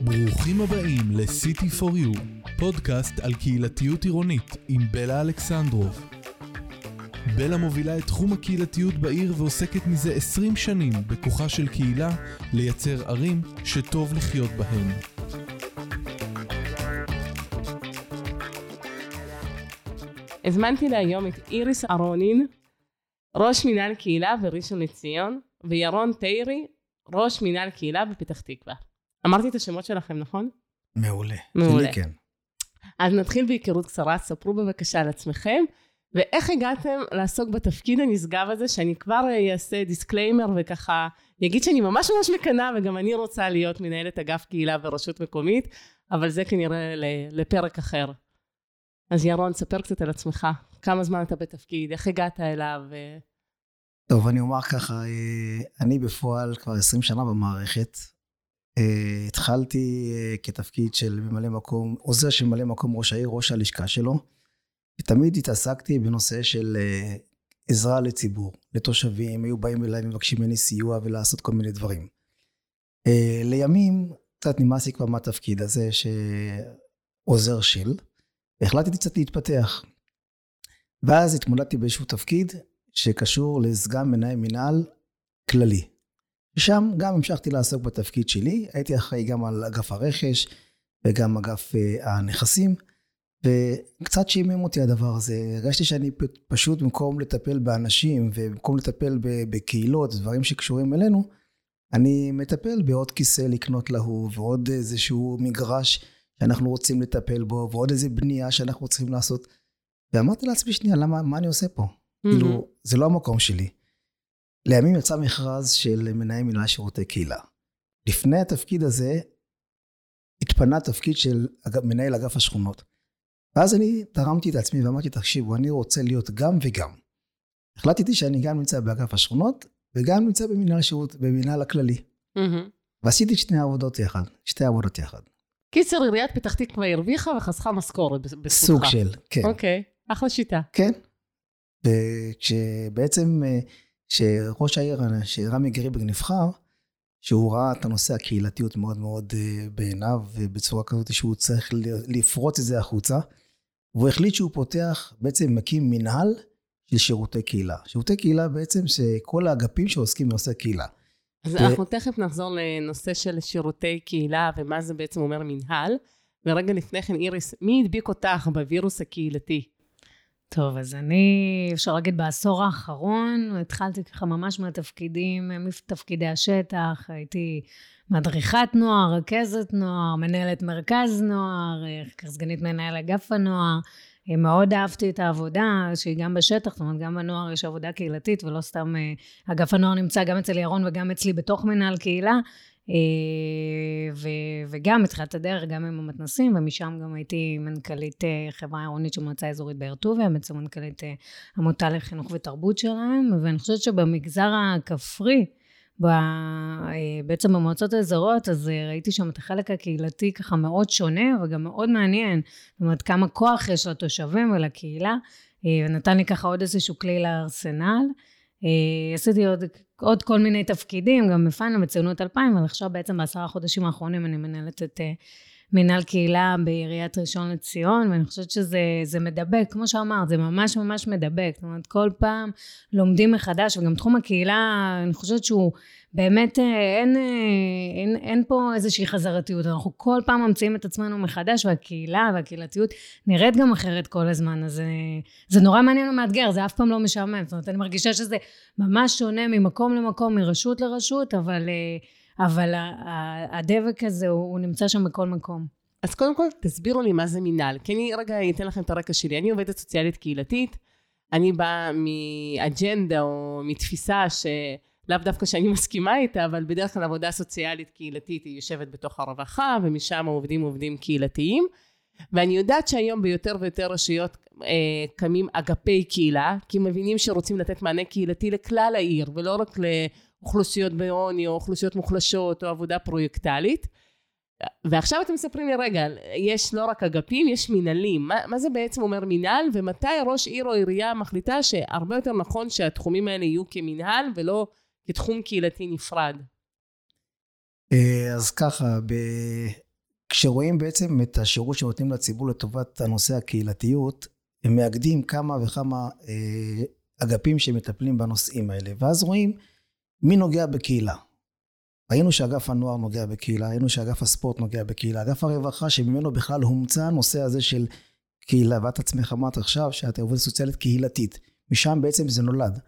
ברוכים הבאים ל-City for You, פודקאסט על קהילתיות עירונית עם בלה אלכסנדרוב. בלה מובילה את תחום הקהילתיות בעיר ועוסקת מזה 20 שנים בכוחה של קהילה לייצר ערים שטוב לחיות בהן. הזמנתי להיום את איריס ארונין, ראש מינהל קהילה בראשון לציון, וירון תיירי, ראש מינהל קהילה בפתח תקווה. אמרתי את השמות שלכם, נכון? מעולה. מעולה. כן. אז נתחיל בהיכרות קצרה, ספרו בבקשה על עצמכם, ואיך הגעתם לעסוק בתפקיד הנשגב הזה, שאני כבר אעשה disclaimer וככה, אגיד שאני ממש ממש מקנאה, וגם אני רוצה להיות מנהלת אגף קהילה ברשות מקומית, אבל זה כנראה לפרק אחר. אז ירון, ספר קצת על עצמך, כמה זמן אתה בתפקיד, איך הגעת אליו, ו- טוב, אני אומר ככה, אה, אני בפועל כבר 20 שנה במערכת. אה, התחלתי אה, כתפקיד של ממלא מקום, עוזר של ממלא מקום ראש העיר, ראש הלשכה שלו. ותמיד התעסקתי בנושא של עזרה לציבור, לתושבים, היו באים אליי ומבקשים ממני סיוע ולעשות כל מיני דברים. לימים קצת נמאס לי כבר מהתפקיד הזה שעוזר של, והחלטתי קצת להתפתח. ואז התמודדתי באיזשהו תפקיד שקשור לסגן מנהל מינהל כללי. ושם גם המשכתי לעסוק בתפקיד שלי, הייתי אחראי גם על אגף הרכש וגם אגף אה, הנכסים, וקצת שימם אותי הדבר הזה. הרגשתי שאני פשוט במקום לטפל באנשים ובמקום לטפל בקהילות, דברים שקשורים אלינו, אני מטפל בעוד כיסא לקנות להוא ועוד איזשהו מגרש שאנחנו רוצים לטפל בו ועוד איזה בנייה שאנחנו צריכים לעשות. ואמרתי לעצמי שנייה, למה, מה אני עושה פה? כאילו, זה לא המקום שלי. לימים יצא מכרז של מנהל מינהל שירותי קהילה. לפני התפקיד הזה, התפנה תפקיד של מנהל אגף השכונות. ואז אני תרמתי את עצמי ואמרתי, תקשיבו, אני רוצה להיות גם וגם. החלטתי שאני גם נמצא באגף השכונות, וגם נמצא במנהל שירות, במנהל הכללי. מהמם. ועשיתי את שני העבודות יחד, שתי עבודות יחד. קיצר, עיריית פתח תקווה הרוויחה וחסכה משכורת בז- בזכותך. סוג של, כן. אוקיי, אחלה שיטה. כן. וכשבעצם, אה, כשראש העיר, שרמי גריברג נבחר, שהוא ראה את הנושא הקהילתיות מאוד מאוד אה, בעיניו, ובצורה כזאת שהוא צריך לפרוץ את זה החוצה, והוא החליט שהוא פותח, בעצם מקים מנהל של שירותי קהילה. שירותי קהילה בעצם שכל האגפים שעוסקים בנושא קהילה. אז ו- אנחנו תכף נחזור לנושא של שירותי קהילה ומה זה בעצם אומר מנהל. ורגע לפני כן, איריס, מי הדביק אותך בווירוס הקהילתי? טוב, אז אני, אפשר להגיד, בעשור האחרון, התחלתי ככה ממש מהתפקידים, מתפקידי השטח, הייתי מדריכת נוער, רכזת נוער, מנהלת מרכז נוער, כך סגנית מנהל אגף הנוער. מאוד אהבתי את העבודה, שהיא גם בשטח, זאת אומרת, גם בנוער יש עבודה קהילתית, ולא סתם אה, אגף הנוער נמצא גם אצל ירון וגם אצלי בתוך מנהל קהילה. אה, ו- וגם בתחילת הדרך, גם עם המתנסים, ומשם גם הייתי מנכ"לית אה, חברה עירונית של מועצה אזורית באר טוביה, בעצם מנכ"לית אה, עמותה לחינוך ותרבות שלהם, ואני חושבת שבמגזר הכפרי, ב- בעצם במועצות האזוריות, אז ראיתי שם את החלק הקהילתי ככה מאוד שונה וגם מאוד מעניין. זאת אומרת, כמה כוח יש לתושבים ולקהילה, ונתן לי ככה עוד איזשהו כלי לארסנל. אה, עשיתי עוד, עוד כל מיני תפקידים, גם בפאנל בציונות 2000, אבל עכשיו בעצם בעשרה חודשים האחרונים אני מנהלת את אה, מנהל קהילה בעיריית ראשון לציון, ואני חושבת שזה זה מדבק, כמו שאמרת, זה ממש ממש מדבק. זאת אומרת, כל פעם לומדים מחדש, וגם תחום הקהילה, אני חושבת שהוא באמת, אה, אין, אה, אין, אין פה איזושהי חזרתיות. אנחנו כל פעם ממציאים את עצמנו מחדש, והקהילה והקהילתיות נראית גם אחרת כל הזמן, אז אה, זה נורא מעניין ומאתגר, זה אף פעם לא משעמם. זאת אומרת, אני מרגישה שזה ממש שונה ממקום למקום, מרשות לרשות, אבל... אבל הדבק הזה, הוא, הוא נמצא שם בכל מקום. אז קודם כל, תסבירו לי מה זה מינהל. כי אני רגע אתן לכם את הרקע שלי. אני עובדת סוציאלית קהילתית, אני באה מאג'נדה או מתפיסה שלאו דווקא שאני מסכימה איתה, אבל בדרך כלל עבודה סוציאלית קהילתית היא יושבת בתוך הרווחה, ומשם עובדים עובדים קהילתיים. ואני יודעת שהיום ביותר ויותר רשויות אה, קמים אגפי קהילה, כי מבינים שרוצים לתת מענה קהילתי לכלל העיר, ולא רק לאוכלוסיות בעוני או אוכלוסיות מוחלשות או עבודה פרויקטלית. ועכשיו אתם מספרים לי, רגע, יש לא רק אגפים, יש מנהלים. מה, מה זה בעצם אומר מנהל, ומתי ראש עיר או עירייה מחליטה שהרבה יותר נכון שהתחומים האלה יהיו כמנהל ולא כתחום קהילתי נפרד? אה, אז ככה, ב... כשרואים בעצם את השירות שנותנים לציבור לטובת הנושא הקהילתיות, הם מאגדים כמה וכמה אה, אגפים שמטפלים בנושאים האלה, ואז רואים מי נוגע בקהילה. ראינו שאגף הנוער נוגע בקהילה, ראינו שאגף הספורט נוגע בקהילה, אגף הרווחה שממנו בכלל הומצא הנושא הזה של קהילה, ואת עצמך אמרת עכשיו שאת עובדת סוציאלית קהילתית, משם בעצם זה נולד.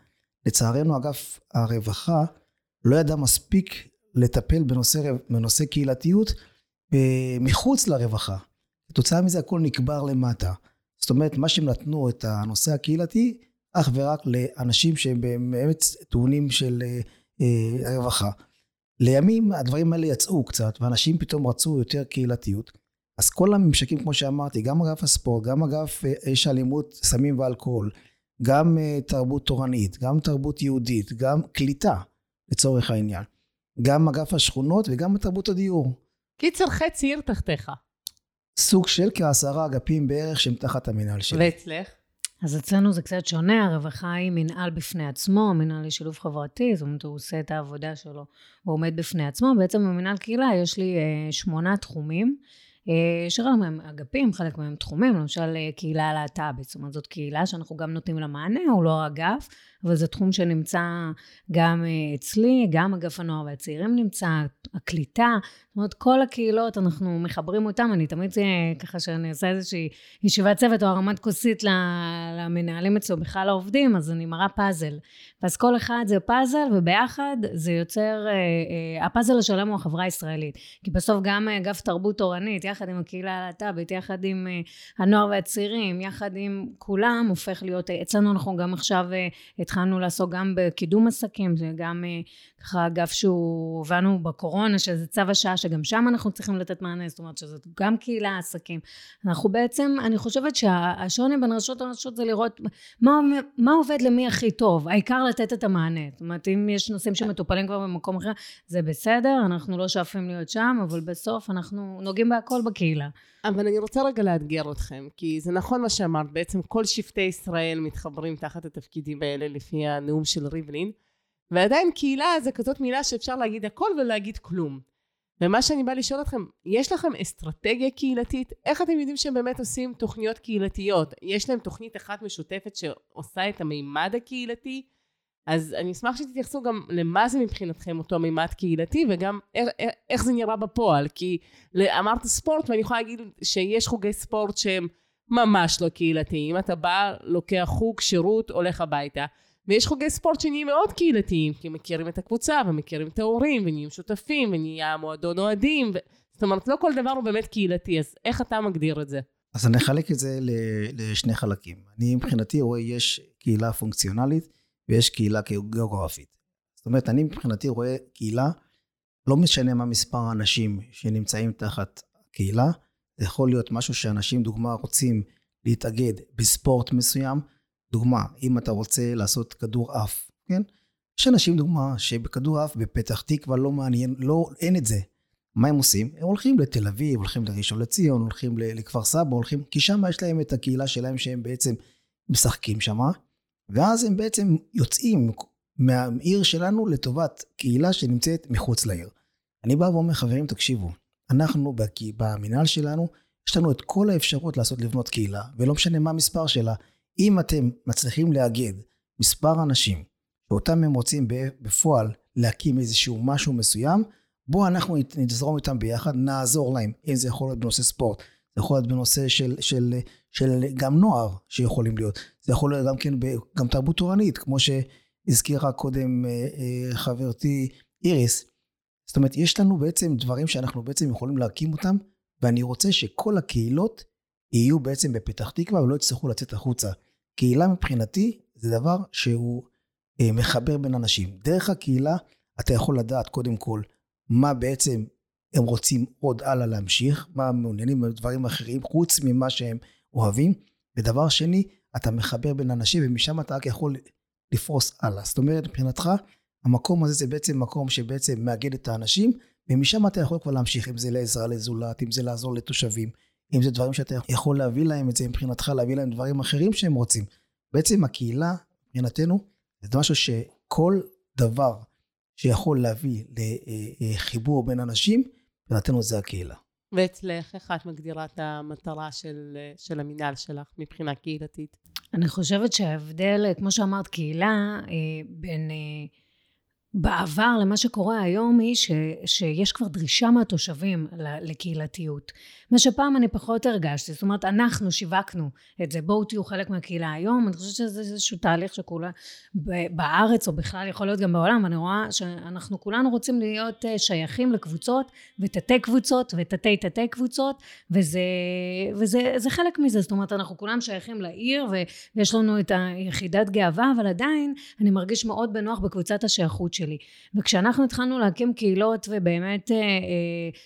לצערנו אגף הרווחה לא ידע מספיק לטפל בנושא, בנושא קהילתיות אה, מחוץ לרווחה. כתוצאה מזה הכל נקבר למטה. זאת אומרת, מה שהם נתנו את הנושא הקהילתי, אך ורק לאנשים שהם באמת טעונים של אה, אה, רווחה. לימים הדברים האלה יצאו קצת, ואנשים פתאום רצו יותר קהילתיות. אז כל הממשקים, כמו שאמרתי, גם אגף הספורט, גם אגף יש אלימות, סמים ואלכוהול, גם תרבות תורנית, גם תרבות יהודית, גם קליטה, לצורך העניין. גם אגף השכונות וגם תרבות הדיור. קיצר, חצי עיר תחתיך. סוג של כעשרה אגפים בערך שהם תחת המנהל שלי. ואצלך? אז אצלנו זה קצת שונה, הרווחה היא מנהל בפני עצמו, מנהל לשילוב חברתי, זאת אומרת, הוא עושה את העבודה שלו, הוא עומד בפני עצמו. בעצם במנהל קהילה יש לי אה, שמונה תחומים. אה, שחלק מהם אגפים, חלק מהם תחומים, למשל אה, קהילה להט"בית, זאת אומרת זאת קהילה שאנחנו גם נותנים לה מענה, הוא לא אגף, אבל זה תחום שנמצא גם אה, אצלי, גם אגף הנוער והצעירים נמצא, הקליטה, זאת אומרת כל הקהילות אנחנו מחברים אותם, אני תמיד ככה שאני עושה איזושהי ישיבת צוות או הרמת כוסית למנהלים אצלו, בכלל העובדים, אז אני מראה פאזל. אז כל אחד זה פאזל וביחד זה יוצר, הפאזל השלם הוא החברה הישראלית, כי בסוף גם אגף תרבות תורנית, יחד עם הקהילה הלהט"בית, יחד עם הנוער והצעירים, יחד עם כולם, הופך להיות, אצלנו אנחנו גם עכשיו uh, התחלנו לעסוק גם בקידום עסקים, זה גם uh, ככה אגף שהוא, הבנו בקורונה שזה צו השעה, שגם שם אנחנו צריכים לתת מענה, זאת אומרת שזאת גם קהילה עסקים. אנחנו בעצם, אני חושבת שהשוני בין רשות לרשות זה לראות מה, מה עובד למי הכי טוב, העיקר לתת את המענה. זאת אומרת, אם יש נושאים שמטופלים כבר במקום אחר, זה בסדר, אנחנו לא שואפים להיות שם, אבל בסוף אנחנו נוגעים בהכל בקהילה. אבל אני רוצה רגע לאתגר אתכם, כי זה נכון מה שאמרת, בעצם כל שבטי ישראל מתחברים תחת התפקידים האלה לפי הנאום של ריבלין, ועדיין קהילה זה כזאת מילה שאפשר להגיד הכל ולהגיד כלום. ומה שאני באה לשאול אתכם, יש לכם אסטרטגיה קהילתית? איך אתם יודעים שהם באמת עושים תוכניות קהילתיות? יש להם תוכנית אחת משותפת שעושה את המימד הקהילתי? אז אני אשמח שתתייחסו גם למה זה מבחינתכם אותו מימד קהילתי וגם איך, איך זה נראה בפועל כי אמרת ספורט ואני יכולה להגיד שיש חוגי ספורט שהם ממש לא קהילתיים אתה בא לוקח חוג שירות הולך הביתה ויש חוגי ספורט שנהיים מאוד קהילתיים כי מכירים את הקבוצה ומכירים את ההורים ונהיים שותפים ונהיה מועדון אוהדים ו... זאת אומרת לא כל דבר הוא באמת קהילתי אז איך אתה מגדיר את זה? אז אני אחלק את זה לשני חלקים אני מבחינתי רואה יש קהילה פונקציונלית ויש קהילה גיאוגרפית. זאת אומרת, אני מבחינתי רואה קהילה, לא משנה מה מספר האנשים שנמצאים תחת קהילה, זה יכול להיות משהו שאנשים, דוגמה, רוצים להתאגד בספורט מסוים. דוגמה, אם אתה רוצה לעשות כדור עף, כן? יש אנשים, דוגמה, שבכדור עף בפתח תקווה לא מעניין, לא, אין את זה. מה הם עושים? הם הולכים לתל אביב, הולכים לראשון לציון, הולכים לכפר סבא, הולכים, כי שם יש להם את הקהילה שלהם שהם בעצם משחקים שמה. ואז הם בעצם יוצאים מהעיר שלנו לטובת קהילה שנמצאת מחוץ לעיר. אני בא ואומר, חברים, תקשיבו, אנחנו במנהל שלנו, יש לנו את כל האפשרות לעשות לבנות קהילה, ולא משנה מה המספר שלה. אם אתם מצליחים לאגד מספר אנשים שאותם הם רוצים בפועל להקים איזשהו משהו מסוים, בואו אנחנו נזרום איתם ביחד, נעזור להם, אם זה יכול להיות בנושא ספורט, זה יכול להיות בנושא של, של, של גם נוער שיכולים להיות. זה יכול להיות גם כן, גם תרבות תורנית, כמו שהזכירה קודם אה, אה, חברתי איריס. זאת אומרת, יש לנו בעצם דברים שאנחנו בעצם יכולים להקים אותם, ואני רוצה שכל הקהילות יהיו בעצם בפתח תקווה ולא יצטרכו לצאת החוצה. קהילה מבחינתי זה דבר שהוא אה, מחבר בין אנשים. דרך הקהילה אתה יכול לדעת קודם כל מה בעצם הם רוצים עוד הלאה להמשיך, מה הם מעוניינים בדברים אחרים, חוץ ממה שהם אוהבים. ודבר שני, אתה מחבר בין אנשים ומשם אתה רק יכול לפרוס הלאה. זאת אומרת, מבחינתך, המקום הזה זה בעצם מקום שבעצם מאגד את האנשים, ומשם אתה יכול כבר להמשיך, אם זה לעזרה לזולת, אם זה לעזור לתושבים, אם זה דברים שאתה יכול להביא להם את זה מבחינתך, להביא להם דברים אחרים שהם רוצים. בעצם הקהילה, מבחינתנו, זה משהו שכל דבר שיכול להביא לחיבור בין אנשים, מבחינתנו זה הקהילה. ואצלך, איך את מגדירה את המטרה של, של המינהל שלך מבחינה קהילתית? אני חושבת שההבדל, כמו שאמרת, קהילה אה, בין... בעבר למה שקורה היום היא ש, שיש כבר דרישה מהתושבים לקהילתיות. מה שפעם אני פחות הרגשתי, זאת אומרת אנחנו שיווקנו את זה, בואו תהיו חלק מהקהילה היום, אני חושבת שזה איזשהו תהליך שכולה בארץ או בכלל יכול להיות גם בעולם, אני רואה שאנחנו כולנו רוצים להיות אה, שייכים לקבוצות ותתי קבוצות ותתי תתי קבוצות וזה, וזה חלק מזה, זאת אומרת אנחנו כולם שייכים לעיר ויש לנו את היחידת גאווה, אבל עדיין אני מרגיש מאוד בנוח בקבוצת השייכות שלי. וכשאנחנו התחלנו להקים קהילות ובאמת אה, אה,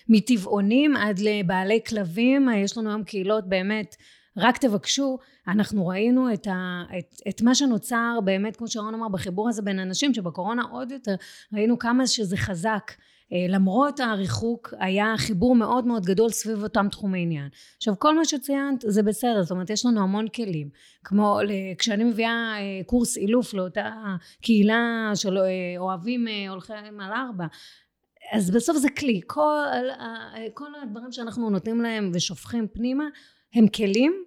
מטבעונים עד לבעלי כלבים, יש לנו היום קהילות באמת רק תבקשו, אנחנו ראינו את, ה, את, את מה שנוצר באמת, כמו שרון אמר, בחיבור הזה בין אנשים, שבקורונה עוד יותר ראינו כמה שזה חזק. אה, למרות הריחוק היה חיבור מאוד מאוד גדול סביב אותם תחומי עניין. עכשיו כל מה שציינת זה בסדר, זאת אומרת יש לנו המון כלים, כמו כשאני מביאה אה, קורס אילוף לאותה קהילה של אה, אוהבים הולכים על ארבע אז בסוף זה כלי, כל, כל הדברים שאנחנו נותנים להם ושופכים פנימה הם כלים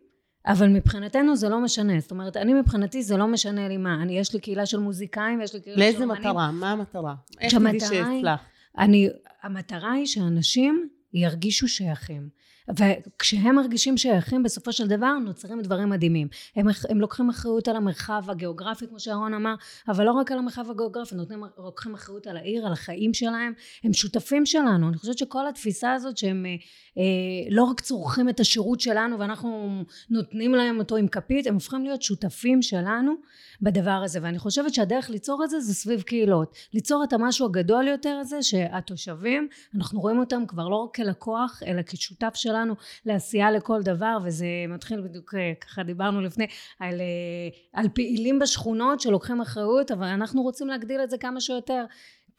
אבל מבחינתנו זה לא משנה, זאת אומרת, אני מבחינתי זה לא משנה לי מה, אני, יש לי קהילה של מוזיקאים ויש לי קהילה של אומנים. לאיזה מטרה? מה המטרה? איך תדעי שהצלחת? אני, המטרה היא שאנשים ירגישו שייכים. וכשהם מרגישים שייכים בסופו של דבר נוצרים דברים מדהימים. הם, הם לוקחים אחריות על המרחב הגיאוגרפי כמו שאהרון אמר אבל לא רק על המרחב הגיאוגרפי נותנים, לוקחים אחריות על העיר על החיים שלהם. הם שותפים שלנו. אני חושבת שכל התפיסה הזאת שהם אה, אה, לא רק צורכים את השירות שלנו ואנחנו נותנים להם אותו עם כפית הם הופכים להיות שותפים שלנו בדבר הזה. ואני חושבת שהדרך ליצור את זה זה סביב קהילות. ליצור את המשהו הגדול יותר הזה שהתושבים אנחנו רואים אותם כבר לא רק כלקוח אלא כשותף שלנו לעשייה לכל דבר וזה מתחיל בדיוק אה, ככה דיברנו לפני על, אה, על פעילים בשכונות שלוקחים אחריות אבל אנחנו רוצים להגדיל את זה כמה שיותר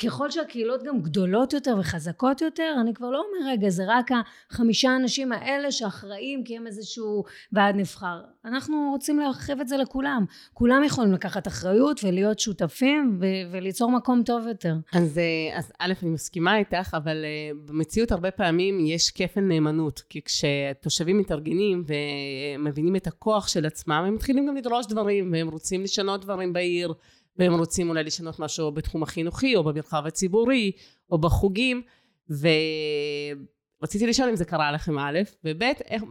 ככל שהקהילות גם גדולות יותר וחזקות יותר, אני כבר לא אומר רגע זה רק החמישה אנשים האלה שאחראים כי הם איזשהו ועד נבחר. אנחנו רוצים להרחיב את זה לכולם. כולם יכולים לקחת אחריות ולהיות שותפים ו- וליצור מקום טוב יותר. אז, אה, אז א', אני מסכימה איתך, אבל אה, במציאות הרבה פעמים יש כפל נאמנות. כי כשתושבים מתארגנים ומבינים את הכוח של עצמם, הם מתחילים גם לדרוש דברים, והם רוצים לשנות דברים בעיר. והם רוצים אולי לשנות משהו בתחום החינוכי או במרחב הציבורי או בחוגים ורציתי לשאול אם זה קרה לכם א', וב', איך,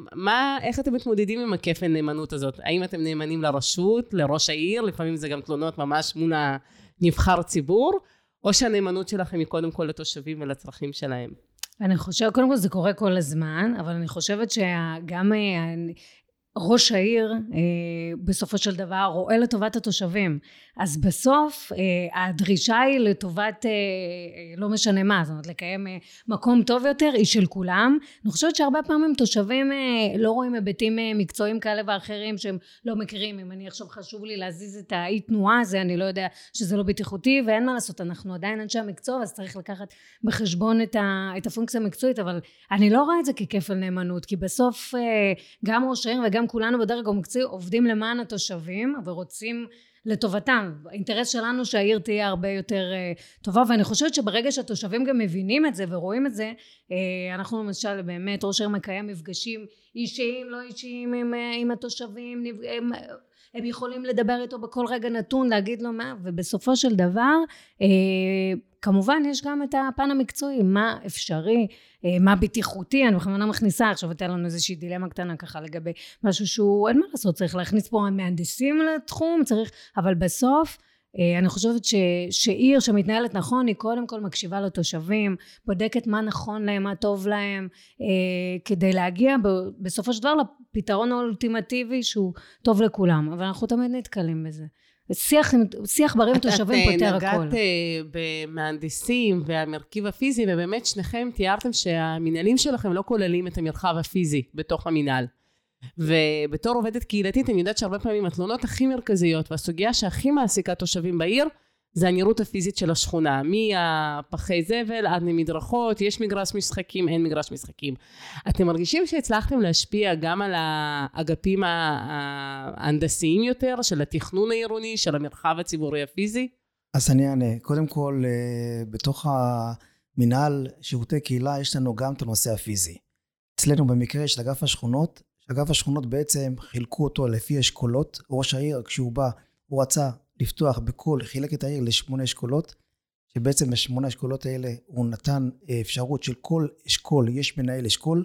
איך אתם מתמודדים עם הכפל נאמנות הזאת? האם אתם נאמנים לרשות, לראש העיר, לפעמים זה גם תלונות ממש מול הנבחר ציבור, או שהנאמנות שלכם היא קודם כל לתושבים ולצרכים שלהם? אני חושבת, קודם כל זה קורה כל הזמן, אבל אני חושבת שגם אה, ראש העיר אה, בסופו של דבר רואה לטובת התושבים. אז בסוף אה, הדרישה היא לטובת אה, לא משנה מה זאת אומרת לקיים מקום טוב יותר היא של כולם. אני חושבת שהרבה פעמים תושבים לא רואים היבטים מקצועיים כאלה ואחרים שהם לא מכירים. אם אני עכשיו חשוב לי להזיז את האי תנועה הזה אני לא יודע שזה לא בטיחותי ואין מה לעשות אנחנו עדיין אנשי המקצוע אז צריך לקחת בחשבון את, ה, את הפונקציה המקצועית אבל אני לא רואה את זה ככפל נאמנות כי בסוף גם ראש העיר וגם כולנו בדרג המקצועי עובדים למען התושבים ורוצים לטובתם. האינטרס שלנו שהעיר תהיה הרבה יותר uh, טובה ואני חושבת שברגע שהתושבים גם מבינים את זה ורואים את זה uh, אנחנו למשל באמת ראש העיר מקיים מפגשים אישיים לא אישיים עם, uh, עם התושבים הם, הם יכולים לדבר איתו בכל רגע נתון להגיד לו מה ובסופו של דבר אה, כמובן יש גם את הפן המקצועי מה אפשרי אה, מה בטיחותי. אני בכוונה מכניסה עכשיו אתן לנו איזושהי דילמה קטנה ככה לגבי משהו שהוא אין מה לעשות צריך להכניס פה מהנדסים לתחום צריך אבל בסוף אני חושבת ש, שעיר שמתנהלת נכון היא קודם כל מקשיבה לתושבים בודקת מה נכון להם מה טוב להם אה, כדי להגיע בסופו של דבר לפתרון האולטימטיבי שהוא טוב לכולם. אבל אנחנו תמיד נתקלים בזה. שיח, שיח בריא עם תושבים פותר הכול. את נגעת במהנדסים והמרכיב הפיזי ובאמת שניכם תיארתם שהמנהלים שלכם לא כוללים את המרחב הפיזי בתוך המנהל ובתור עובדת קהילתית אני יודעת שהרבה פעמים התלונות הכי מרכזיות והסוגיה שהכי מעסיקה תושבים בעיר זה הנראות הפיזית של השכונה, מהפחי זבל עד למדרכות, יש מגרש משחקים, אין מגרש משחקים. אתם מרגישים שהצלחתם להשפיע גם על האגפים ההנדסיים יותר, של התכנון העירוני, של המרחב הציבורי הפיזי? אז אני אענה. קודם כל, אה, בתוך המינהל שירותי קהילה יש לנו גם את הנושא הפיזי. אצלנו במקרה של אגף השכונות, אגף השכונות בעצם חילקו אותו לפי אשכולות. ראש העיר, כשהוא בא, הוא רצה לפתוח בכל, חילק את העיר לשמונה אשכולות, שבעצם בשמונה האשכולות האלה הוא נתן אה, אפשרות של כל אשכול, יש מנהל אשכול,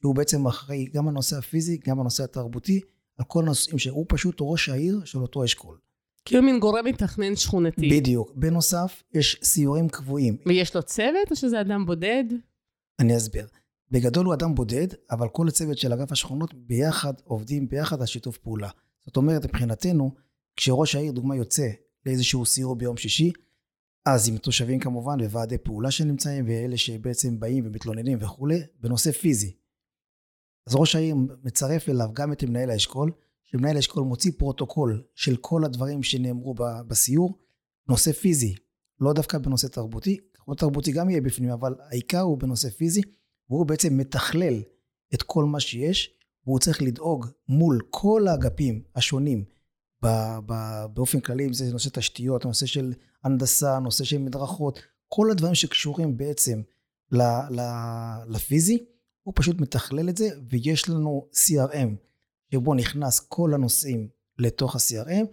שהוא בעצם אחראי גם הנושא הפיזי, גם הנושא התרבותי, על כל הנושאים שהוא פשוט ראש העיר של אותו אשכול. כאילו מין גורם מתכנן שכונתי. בדיוק. בנוסף, יש סיורים קבועים. ויש לו צוות או שזה אדם בודד? אני אסביר. בגדול הוא אדם בודד, אבל כל הצוות של אגף השכונות ביחד עובדים ביחד על שיתוף פעולה. זאת אומרת, מבחינתנו, כשראש העיר, דוגמה, יוצא לאיזשהו סיור ביום שישי, אז עם תושבים כמובן, וועדי פעולה שנמצאים, ואלה שבעצם באים ומתלוננים וכולי, בנושא פיזי. אז ראש העיר מצרף אליו גם את מנהל האשכול, שמנהל האשכול מוציא פרוטוקול של כל הדברים שנאמרו בסיור, נושא פיזי, לא דווקא בנושא תרבותי, תרבותי גם יהיה בפנים, אבל העיקר הוא בנושא פיזי, והוא בעצם מתכלל את כל מה שיש, והוא צריך לדאוג מול כל האגפים השונים באופן כללי, אם זה נושא תשתיות, נושא של הנדסה, נושא של מדרכות, כל הדברים שקשורים בעצם לפיזי, הוא פשוט מתכלל את זה, ויש לנו CRM, שבו נכנס כל הנושאים לתוך ה-CRM,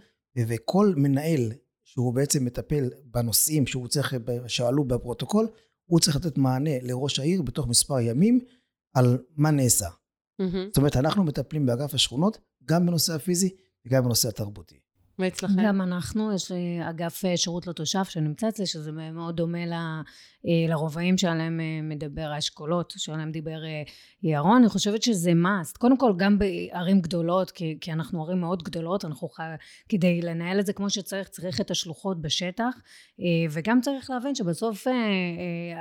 וכל מנהל שהוא בעצם מטפל בנושאים שהוא צריך, שעלו בפרוטוקול, הוא צריך לתת מענה לראש העיר בתוך מספר ימים על מה נעשה. Mm-hmm. זאת אומרת, אנחנו מטפלים באגף השכונות גם בנושא הפיזי וגם בנושא התרבותי. ואצלכם? גם אנחנו, יש אגף אה, שירות לתושב שנמצא אצלי, שזה מאוד דומה אה, לרובעים שעליהם אה, מדבר האשכולות, שעליהם דיבר ירון. אני חושבת שזה must. קודם כל, גם בערים גדולות, כי, כי אנחנו ערים מאוד גדולות, אנחנו חי... כדי לנהל את זה כמו שצריך, צריך את השלוחות בשטח, וגם צריך להבין שבסוף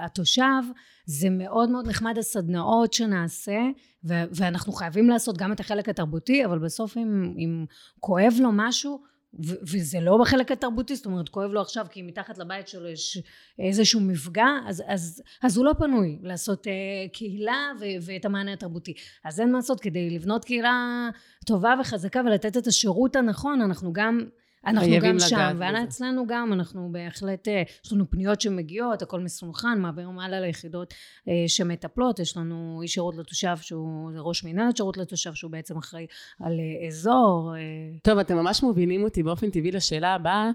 התושב, זה מאוד מאוד נחמד הסדנאות שנעשה, ואנחנו חייבים לעשות גם את החלק התרבותי, אבל בסוף אם, אם כואב לו משהו, ו- וזה לא בחלק התרבותי, זאת אומרת כואב לו עכשיו כי מתחת לבית שלו יש איזשהו מפגע, אז, אז, אז הוא לא פנוי לעשות uh, קהילה ו- ואת המענה התרבותי. אז אין מה לעשות, כדי לבנות קהילה טובה וחזקה ולתת את השירות הנכון, אנחנו גם אנחנו גם שם, ואצלנו גם, אנחנו בהחלט, אה, יש לנו פניות שמגיעות, הכל מסונכן, מעבירים הלאה ליחידות אה, שמטפלות, יש לנו איש שירות לתושב שהוא ראש מנהלת שירות לתושב שהוא בעצם אחראי על אה, אזור. טוב, אתם ממש מובילים אותי באופן טבעי לשאלה הבאה.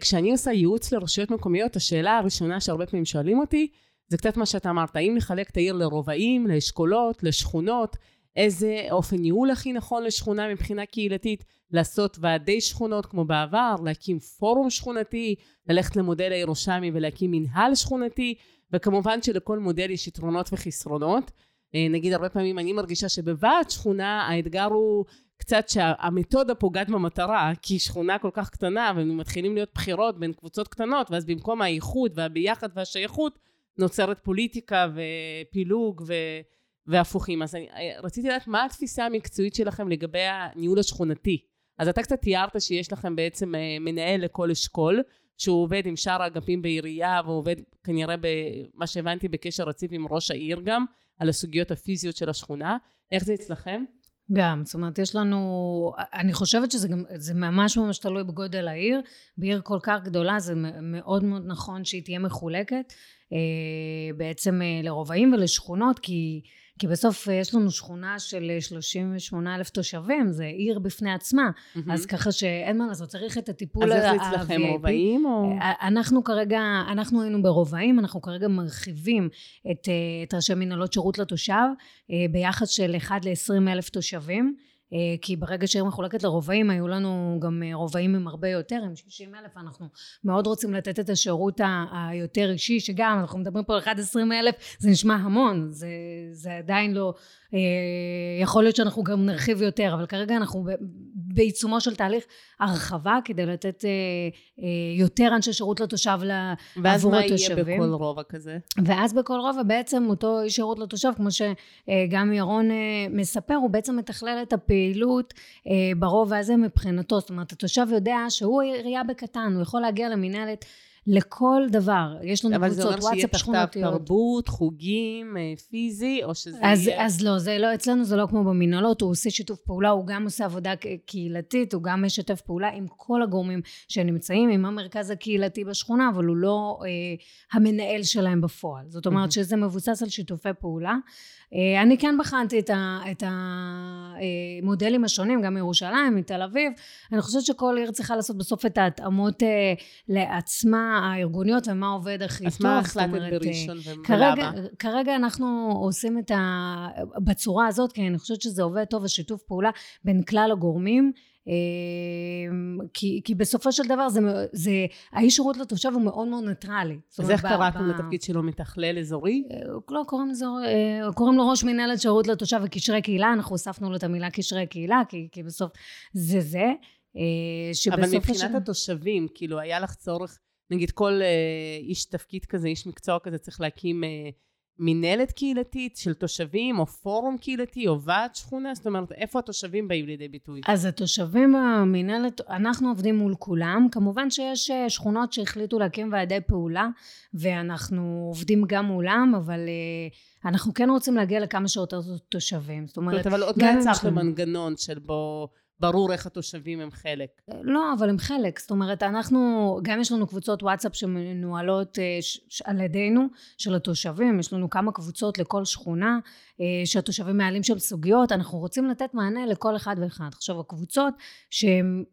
כשאני עושה ייעוץ לרשויות מקומיות, השאלה הראשונה שהרבה פעמים שואלים אותי, זה קצת מה שאתה אמרת, האם לחלק את העיר לרובעים, לאשכולות, לשכונות, איזה אופן ניהול הכי נכון לשכונה מבחינה קהילתית, לעשות ועדי שכונות כמו בעבר, להקים פורום שכונתי, ללכת למודל הירושלמי ולהקים מנהל שכונתי, וכמובן שלכל מודל יש יתרונות וחסרונות. אה, נגיד הרבה פעמים אני מרגישה שבוועד שכונה האתגר הוא קצת שהמתודה פוגעת במטרה, כי שכונה כל כך קטנה ומתחילים להיות בחירות בין קבוצות קטנות, ואז במקום האיחוד והביחד והשייכות נוצרת פוליטיקה ופילוג ו... והפוכים. אז אני רציתי לדעת מה התפיסה המקצועית שלכם לגבי הניהול השכונתי. אז אתה קצת תיארת שיש לכם בעצם אה, מנהל לכל אשכול, שהוא עובד עם שאר האגפים בעירייה, והוא עובד כנראה, במה שהבנתי, בקשר רציף עם ראש העיר גם, על הסוגיות הפיזיות של השכונה. איך זה אצלכם? גם, זאת אומרת, יש לנו, אני חושבת שזה גם, זה ממש ממש תלוי בגודל העיר. בעיר כל כך גדולה זה מאוד מאוד נכון שהיא תהיה מחולקת אה, בעצם אה, לרובעים ולשכונות, כי כי בסוף אה, יש לנו שכונה של 38 אלף תושבים, זה עיר בפני עצמה, mm-hmm. אז ככה שאין מה לעשות, צריך את הטיפול ה-VIP. אז איך זה אצלכם, רובעים או... אנחנו כרגע, אנחנו היינו ברובעים, אנחנו כרגע מרחיבים את, את ראשי מנהלות שירות לתושב, ביחס של 1 ל-20 אלף תושבים. אה, כי ברגע שהעיר מחולקת לרובעים היו לנו גם אה, רובעים עם הרבה יותר עם 60 אלף אנחנו מאוד רוצים לתת את השירות היותר אישי שגם אנחנו מדברים פה על 11 אלף זה נשמע המון זה, זה עדיין לא אה, יכול להיות שאנחנו גם נרחיב יותר אבל כרגע אנחנו בעיצומו של תהליך הרחבה כדי לתת יותר אנשי שירות לתושב עבור התושבים. ואז מה יהיה בכל רובע כזה? ואז בכל רובע בעצם אותו איש שירות לתושב כמו שגם ירון מספר הוא בעצם מתכלל את הפעילות פעילות אה, ברובע הזה מבחינתו, זאת אומרת התושב יודע שהוא עירייה בקטן, הוא יכול להגיע למנהלת לכל דבר. יש לנו אבל זה קבוצות אומר שיהיה וואטסאפ תחתיו שכונתיות. תרבות, חוגים, אה, פיזי, או שזה אז, יהיה... אז לא, זה לא, אצלנו זה לא כמו במנהלות, הוא עושה שיתוף פעולה, הוא גם עושה עבודה קהילתית, הוא גם משתף פעולה עם כל הגורמים שנמצאים, עם המרכז הקהילתי בשכונה, אבל הוא לא אה, המנהל שלהם בפועל. זאת אומרת מהמם. שזה מבוסס על שיתופי פעולה. אה, אני כן בחנתי את, ה, את המודלים השונים, גם מירושלים, מתל אביב. אני חושבת שכל עיר צריכה לעשות בסוף את ההתאמות אה, לעצמה, הארגוניות, ומה עובד הכי אז טוב. מה זאת החלטת אה, בראשון ו- כרגע, ולמה? כרגע אנחנו עושים את ה... בצורה הזאת, כי אני חושבת שזה עובד טוב, השיתוף פעולה בין כלל הגורמים. אה, כי, כי בסופו של דבר זה, זה, האיש שירות לתושב הוא מאוד מאוד ניטרלי. אז איך קראתם לתפקיד שלו מתכלל אזורי? אה, לא, קוראים לזה, אה, קוראים לו ראש מנהלת שירות לתושב וקשרי קהילה, אנחנו הוספנו לו את המילה קשרי קהילה, כי, כי בסוף זה זה. אה, אבל מבחינת של- התושבים, כאילו, היה לך צורך, נגיד כל איש תפקיד כזה, איש מקצוע כזה, צריך להקים מינהלת קהילתית של תושבים, או פורום קהילתי, או ועד שכונה? זאת אומרת, איפה התושבים באים לידי ביטוי? אז התושבים במינהלת, אנחנו עובדים מול כולם. כמובן שיש אה, שכונות שהחליטו להקים ועדי פעולה, ואנחנו עובדים גם מולם, אבל אה, אנחנו כן רוצים להגיע לכמה שיותר תושבים. זאת אומרת, אבל עוד לא לנו- מנגנון של בו ברור איך התושבים הם חלק. לא, אבל הם חלק. זאת אומרת, אנחנו, גם יש לנו קבוצות וואטסאפ שמנוהלות אה, ש- על ידינו, של התושבים. יש לנו כמה קבוצות לכל שכונה, אה, שהתושבים מעלים שם סוגיות. אנחנו רוצים לתת מענה לכל אחד ואחד. עכשיו, הקבוצות שהם...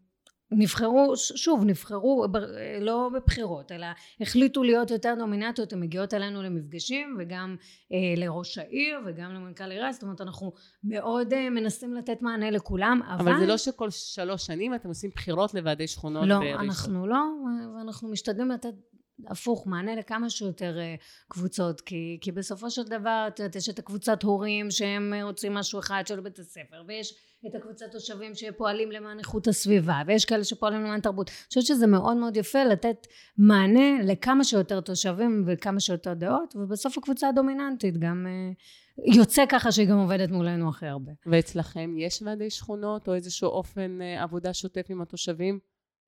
נבחרו, שוב, נבחרו לא בבחירות, אלא החליטו להיות יותר דומיננטיות, הן מגיעות אלינו למפגשים וגם אה, לראש העיר וגם למנכ"ל עירייה, זאת אומרת אנחנו מאוד אה, מנסים לתת מענה לכולם, אבל... אבל זה לא שכל שלוש שנים אתם עושים בחירות לוועדי שכונות לא, בראשון. אנחנו לא, ואנחנו משתדלים לתת הפוך, מענה לכמה שיותר אה, קבוצות, כי, כי בסופו של דבר, את יודעת, יש את הקבוצת הורים שהם רוצים משהו אחד של בית הספר, ויש את הקבוצת תושבים שפועלים למען איכות הסביבה, ויש כאלה שפועלים למען תרבות. אני חושבת שזה מאוד מאוד יפה לתת מענה לכמה שיותר תושבים וכמה שיותר דעות, ובסוף הקבוצה הדומיננטית גם אה, יוצא ככה שהיא גם עובדת מולנו הכי הרבה. ואצלכם יש ועדי שכונות, או איזשהו אופן אה, עבודה שוטף עם התושבים?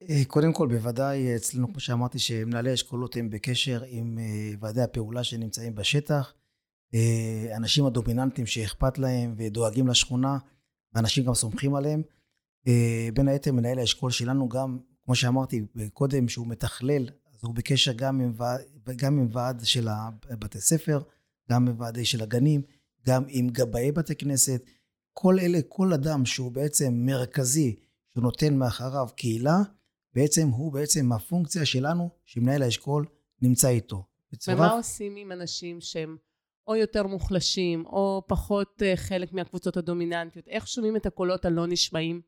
אה, קודם כל, בוודאי אצלנו, כמו שאמרתי, שמנהלי האשכולות הם בקשר עם ועדי הפעולה שנמצאים בשטח. אנשים הדומיננטיים שאכפת להם ודואגים לשכונה, ואנשים גם סומכים עליהם. אה, בין היתר, מנהל האשכול שלנו גם, כמו שאמרתי קודם, שהוא מתכלל, אז הוא בקשר גם עם ועד, גם עם ועד של בתי ספר, גם עם ועדי של הגנים, גם עם גבאי בתי כנסת. כל אלה, כל אדם שהוא בעצם מרכזי, שהוא נותן מאחריו קהילה, בעצם הוא בעצם הפונקציה שלנו, שמנהל האשכול נמצא איתו. בצורה- ומה עושים עם אנשים שהם או יותר מוחלשים, או פחות אה, חלק מהקבוצות הדומיננטיות? איך שומעים את הקולות הלא נשמעים?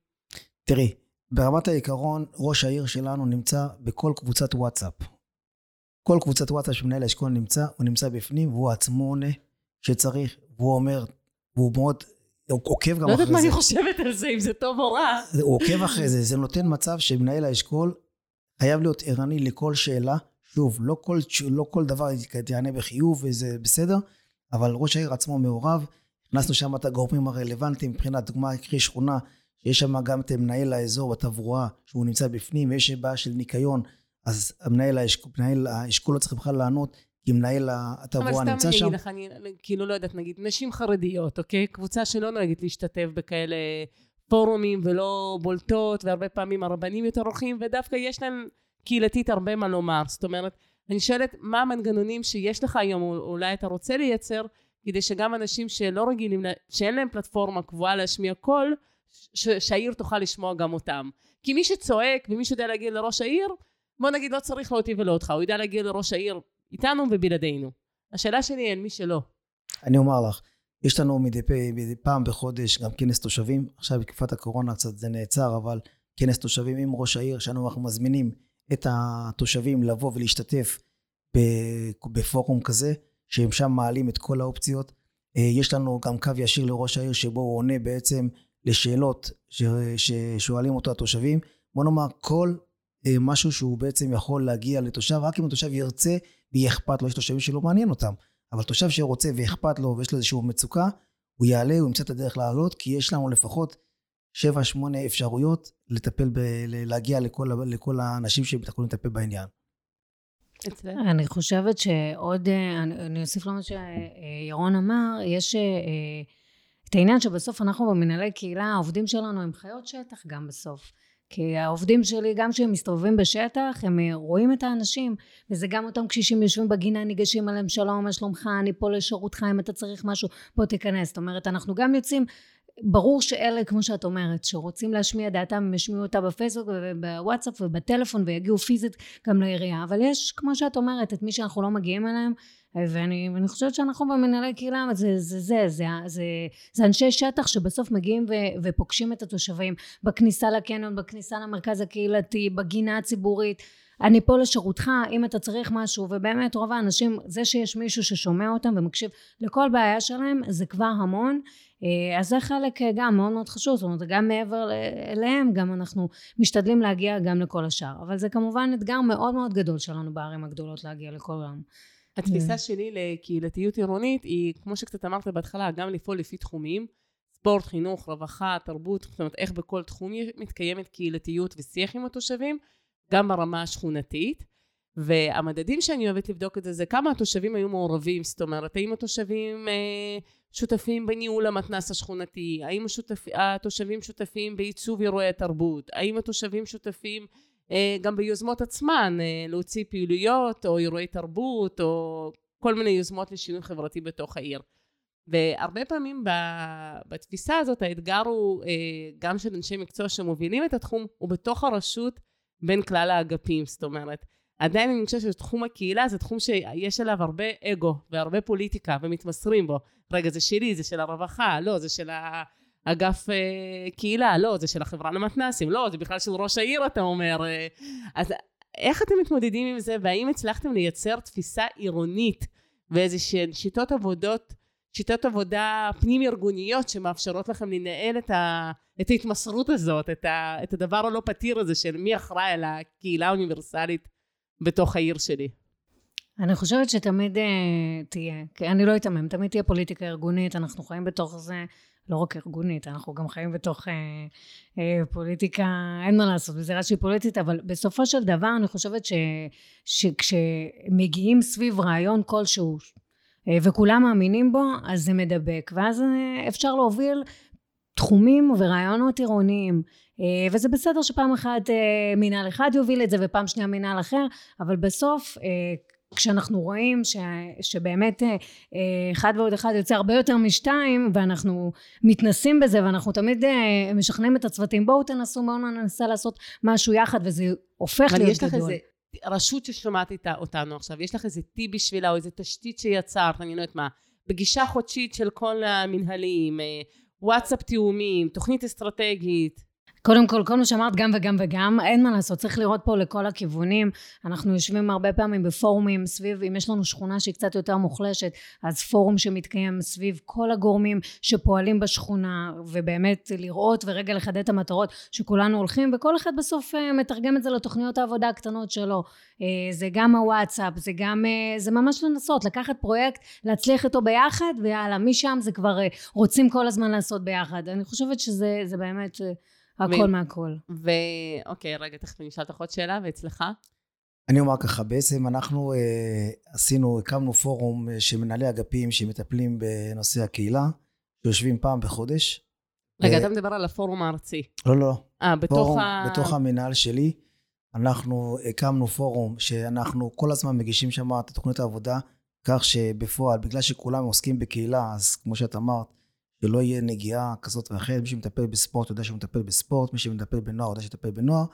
תראי, ברמת העיקרון, ראש העיר שלנו נמצא בכל קבוצת וואטסאפ. כל קבוצת וואטסאפ שמנהל האשכול נמצא, הוא נמצא בפנים, והוא עצמו עונה שצריך, והוא אומר, והוא מאוד, הוא עוקב גם לא יודעת אחרי מה זה. אני חושבת על זה, אם זה טוב או רע. הוא עוקב אחרי זה, זה נותן מצב שמנהל האשכול חייב להיות ערני לכל שאלה. שוב, לא כל, לא כל דבר יענה בחיוב וזה בסדר, אבל ראש העיר עצמו מעורב. הכנסנו שם את הגורמים הרלוונטיים מבחינת דוגמה, קרי שכונה, שיש שם גם את מנהל האזור בתברואה, שהוא נמצא בפנים, ויש בעיה של ניקיון, אז האשכול, מנהל האשכול לא צריך בכלל לענות, כי מנהל אבל התברואה סתם נמצא אני שם. אגיד לך, אני כאילו לא יודעת, נגיד, נשים חרדיות, אוקיי? קבוצה שלא נוהגת להשתתף בכאלה פורומים ולא בולטות, והרבה פעמים הרבנים יותר הולכים, ודווקא יש להם קהילתית הרבה מה לומר. זאת אומרת, אני שואלת, מה המנגנונים שיש לך היום, או אולי אתה רוצה לייצר, כדי שגם אנשים שלא רגילים, שאין להם פלטפורמה קבועה להשמיע קול, שהעיר תוכל לשמוע גם אותם. כי מי שצועק ומי שיודע להגיד לראש העיר, בוא נגיד לא צריך לא אותי ולא אותך, הוא יודע להגיד לראש העיר איתנו ובלעדינו. השאלה שלי היא על מי שלא. אני אומר לך, יש לנו מדי, מדי פעם בחודש גם כנס תושבים, עכשיו בתקופת הקורונה קצת זה נעצר, אבל כנס תושבים עם ראש העיר, שאנו אנחנו מזמינים את התושבים לבוא ולהשתתף בפורום כזה, שהם שם מעלים את כל האופציות. אה, יש לנו גם קו ישיר לראש העיר, שבו הוא עונה בעצם לשאלות ששואלים אותו התושבים. בוא נאמר, כל אה, משהו שהוא בעצם יכול להגיע לתושב, רק אם התושב ירצה ויהיה אכפת לו, יש תושבים שלא מעניין אותם. אבל תושב שרוצה ואכפת לו ויש לו איזושהי מצוקה, הוא יעלה, הוא ימצא את הדרך לעלות, כי יש לנו לפחות 7-8 אפשרויות לטפל, ב, ל- להגיע לכל, לכל האנשים שיכולים לטפל בעניין. אני חושבת שעוד, אני, אוסיף למה שירון אמר, יש אה, את העניין שבסוף אנחנו במנהלי קהילה, העובדים שלנו הם חיות שטח גם בסוף. כי העובדים שלי, גם כשהם מסתובבים בשטח, הם אה, רואים את האנשים, וזה גם אותם קשישים יושבים בגינה, ניגשים אליהם, שלום, מה שלומך, אני פה לשירותך, אם אתה צריך משהו, בוא תיכנס. זאת אומרת, אנחנו גם יוצאים, ברור שאלה, כמו שאת אומרת, שרוצים להשמיע דעתם, הם ישמיעו אותה בפייסבוק ובוואטסאפ ובטלפון, ויגיעו פיזית גם לעירייה, אבל יש, כמו שאת אומרת, את מי שאנחנו לא מגיעים אליהם, ואני, ואני חושבת שאנחנו במנהלי קהילה, זה זה, זה, זה, זה, זה אנשי שטח שבסוף מגיעים ו, ופוגשים את התושבים בכניסה לקניון, בכניסה למרכז הקהילתי, בגינה הציבורית. אני פה לשירותך, אם אתה צריך משהו, ובאמת רוב האנשים, זה שיש מישהו ששומע אותם ומקשיב לכל בעיה שלהם, זה כבר המון. אז זה חלק גם מאוד מאוד חשוב, זאת אומרת, גם מעבר אליהם, גם אנחנו משתדלים להגיע גם לכל השאר. אבל זה כמובן אתגר מאוד מאוד גדול שלנו בערים הגדולות להגיע לכל העם. התפיסה שלי לקהילתיות עירונית היא, כמו שקצת אמרת בהתחלה, גם לפעול לפי תחומים, ספורט, חינוך, רווחה, תרבות, זאת אומרת, איך בכל תחום מתקיימת קהילתיות ושיח עם התושבים, גם ברמה השכונתית. והמדדים שאני אוהבת לבדוק את זה, זה כמה התושבים היו מעורבים, זאת אומרת, האם התושבים אה, שותפים בניהול המתנ"ס השכונתי, האם השותפ, התושבים שותפים בעיצוב אירועי התרבות, האם התושבים שותפים אה, גם ביוזמות עצמן, אה, להוציא פעילויות או אירועי תרבות או כל מיני יוזמות לשינוי חברתי בתוך העיר. והרבה פעמים בתפיסה הזאת האתגר הוא אה, גם של אנשי מקצוע שמובילים את התחום, הוא בתוך הרשות בין כלל האגפים, זאת אומרת. עדיין אני חושבת שתחום הקהילה זה תחום שיש עליו הרבה אגו והרבה פוליטיקה ומתמסרים בו. רגע, זה שלי, זה של הרווחה, לא, זה של האגף אה, קהילה, לא, זה של החברה למתנ"סים, לא, זה בכלל של ראש העיר, אתה אומר. אה, אז איך אתם מתמודדים עם זה, והאם הצלחתם לייצר תפיסה עירונית ואיזה שיטות עבודות, שיטות עבודה פנים-ארגוניות שמאפשרות לכם לנהל את, ה, את ההתמסרות הזאת, את, ה, את הדבר הלא פתיר הזה של מי אחראי על הקהילה האוניברסלית בתוך העיר שלי. אני חושבת שתמיד uh, תהיה, אני לא אתמם, תמיד תהיה פוליטיקה ארגונית, אנחנו חיים בתוך זה, לא רק ארגונית, אנחנו גם חיים בתוך uh, uh, פוליטיקה, אין מה לעשות, בזירה שהיא פוליטית, אבל בסופו של דבר אני חושבת ש, שכשמגיעים סביב רעיון כלשהו, וכולם מאמינים בו, אז זה מדבק, ואז uh, אפשר להוביל תחומים ורעיונות עירוניים. וזה בסדר שפעם אחת מינהל אחד יוביל את זה ופעם שנייה מינהל אחר, אבל בסוף כשאנחנו רואים ש, שבאמת אה, אחד ועוד אחד יוצא הרבה יותר משתיים ואנחנו מתנסים בזה ואנחנו תמיד אה, משכנעים את הצוותים בואו תנסו בואו ננסה לעשות משהו יחד וזה הופך להיות גדול. אבל יש לך איזה רשות ששומעת אותנו עכשיו יש לך איזה טיפ בשבילה או איזה תשתית שיצרת אני לא יודעת מה פגישה חודשית של כל המנהלים אה, וואטסאפ תיאומים תוכנית אסטרטגית קודם כל, כל מה שאמרת גם וגם וגם, אין מה לעשות, צריך לראות פה לכל הכיוונים. אנחנו יושבים הרבה פעמים בפורומים סביב, אם יש לנו שכונה שהיא קצת יותר מוחלשת, אז פורום שמתקיים סביב כל הגורמים שפועלים בשכונה, ובאמת לראות ורגע לחדד את המטרות שכולנו הולכים, וכל אחד בסוף אה, מתרגם את זה לתוכניות העבודה הקטנות שלו. אה, זה גם הוואטסאפ, זה גם, אה, זה ממש לנסות, לקחת פרויקט, להצליח איתו ביחד, ויאללה, משם זה כבר רוצים כל הזמן לעשות ביחד. אני חושבת שזה באמת... הכל מהכל. ואוקיי, רגע, תכף אני אשאל אותך עוד שאלה, ואצלך? אני אומר ככה, בעצם אנחנו אה, עשינו, הקמנו פורום אה, של מנהלי אגפים שמטפלים בנושא הקהילה, שיושבים פעם בחודש. רגע, ו... אתה מדבר על הפורום הארצי. לא, לא, לא. אה, בתוך פורום, ה... בתוך המנהל שלי, אנחנו הקמנו פורום שאנחנו כל הזמן מגישים שם את תוכנית העבודה, כך שבפועל, בגלל שכולם עוסקים בקהילה, אז כמו שאת אמרת, שלא יהיה נגיעה כזאת ואחרת. מי שמטפל בספורט יודע שהוא מטפל בספורט, מי שמטפל בנוער יודע שמטפל בנוער.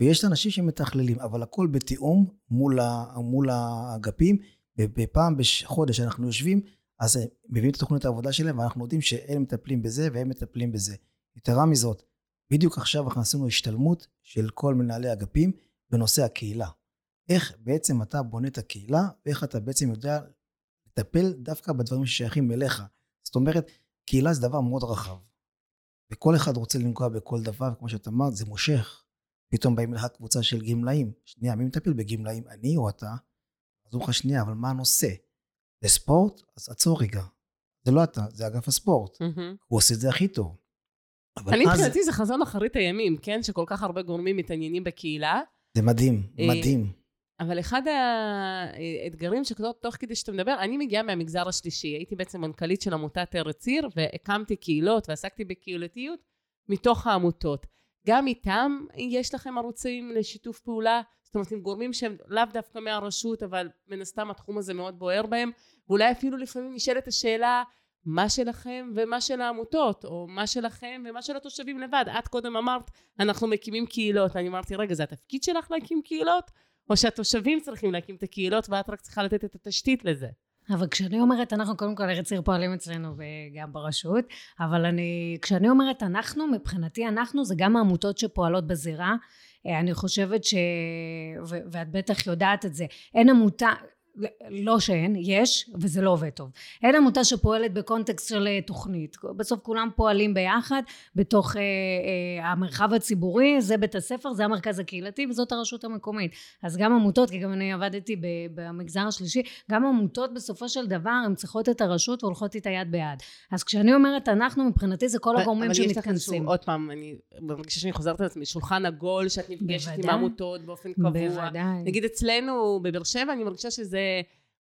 ויש אנשים שמתכללים, אבל הכל בתיאום מול, מול האגפים. בפעם בחודש אנחנו יושבים, אז מביאים את תוכנית העבודה שלהם, ואנחנו יודעים שהם מטפלים בזה והם מטפלים בזה. יתרה מזאת, בדיוק עכשיו אנחנו עשינו השתלמות של כל מנהלי אגפים בנושא הקהילה. איך בעצם אתה בונה את הקהילה, ואיך אתה בעצם יודע לטפל דווקא בדברים ששייכים אליך. זאת אומרת, קהילה זה דבר מאוד רחב. וכל אחד רוצה לנגוע בכל דבר, כמו שאת אמרת, זה מושך. פתאום באים לך קבוצה של גמלאים. שנייה, מי מטפל בגמלאים? אני או אתה? אז הוא לך שנייה, אבל מה הנושא? זה ספורט? אז עצור רגע. זה לא אתה, זה אגף הספורט. Mm-hmm. הוא עושה את זה הכי טוב. אני מבחינתי זה חזון אחרית הימים, כן? שכל כך הרבה גורמים מתעניינים בקהילה. זה מדהים, אה, מדהים. אבל אחד האתגרים שכתוב תוך כדי שאתה מדבר, אני מגיעה מהמגזר השלישי, הייתי בעצם מנכ"לית של עמותת ארץ עיר, והקמתי קהילות ועסקתי בקהילתיות מתוך העמותות. גם איתם יש לכם ערוצים לשיתוף פעולה? זאת אומרת, עם גורמים שהם לאו דווקא מהרשות, אבל מן הסתם התחום הזה מאוד בוער בהם, ואולי אפילו לפעמים נשאלת השאלה, מה שלכם ומה של העמותות, או מה שלכם ומה של התושבים לבד. את קודם אמרת, אנחנו מקימים קהילות. אני אמרתי, רגע, זה התפקיד שלך להקים קהילות? או שהתושבים צריכים להקים את הקהילות ואת רק צריכה לתת את התשתית לזה? אבל כשאני אומרת, אנחנו קודם כל ארץ עיר פועלים אצלנו וגם ברשות, אבל אני, כשאני אומרת אנחנו, מבחינתי אנחנו זה גם העמותות שפועלות בזירה. אה, אני חושבת ש... ואת בטח יודעת את זה, אין עמותה, לא שאין, יש, וזה לא עובד טוב. אין עמותה שפועלת בקונטקסט של אה, תוכנית. בסוף כולם פועלים ביחד בתוך אה, אה, המרחב הציבורי, זה בית הספר, זה המרכז הקהילתי וזאת הרשות המקומית. אז גם עמותות, כי גם אני עבדתי במגזר השלישי, גם עמותות בסופו של דבר הן צריכות את הרשות והולכות איתה יד ביד. אז כשאני אומרת אנחנו, מבחינתי זה כל הגורמים שמתכנסים. אבל עוד פעם, אני מרגישה שאני חוזרת על עצמי, שולחן עגול שאת נפגשת עם העמותות באופן קבוע. בוודאי. נגיד אצלנו בבאר שבע, אני מרגישה שזה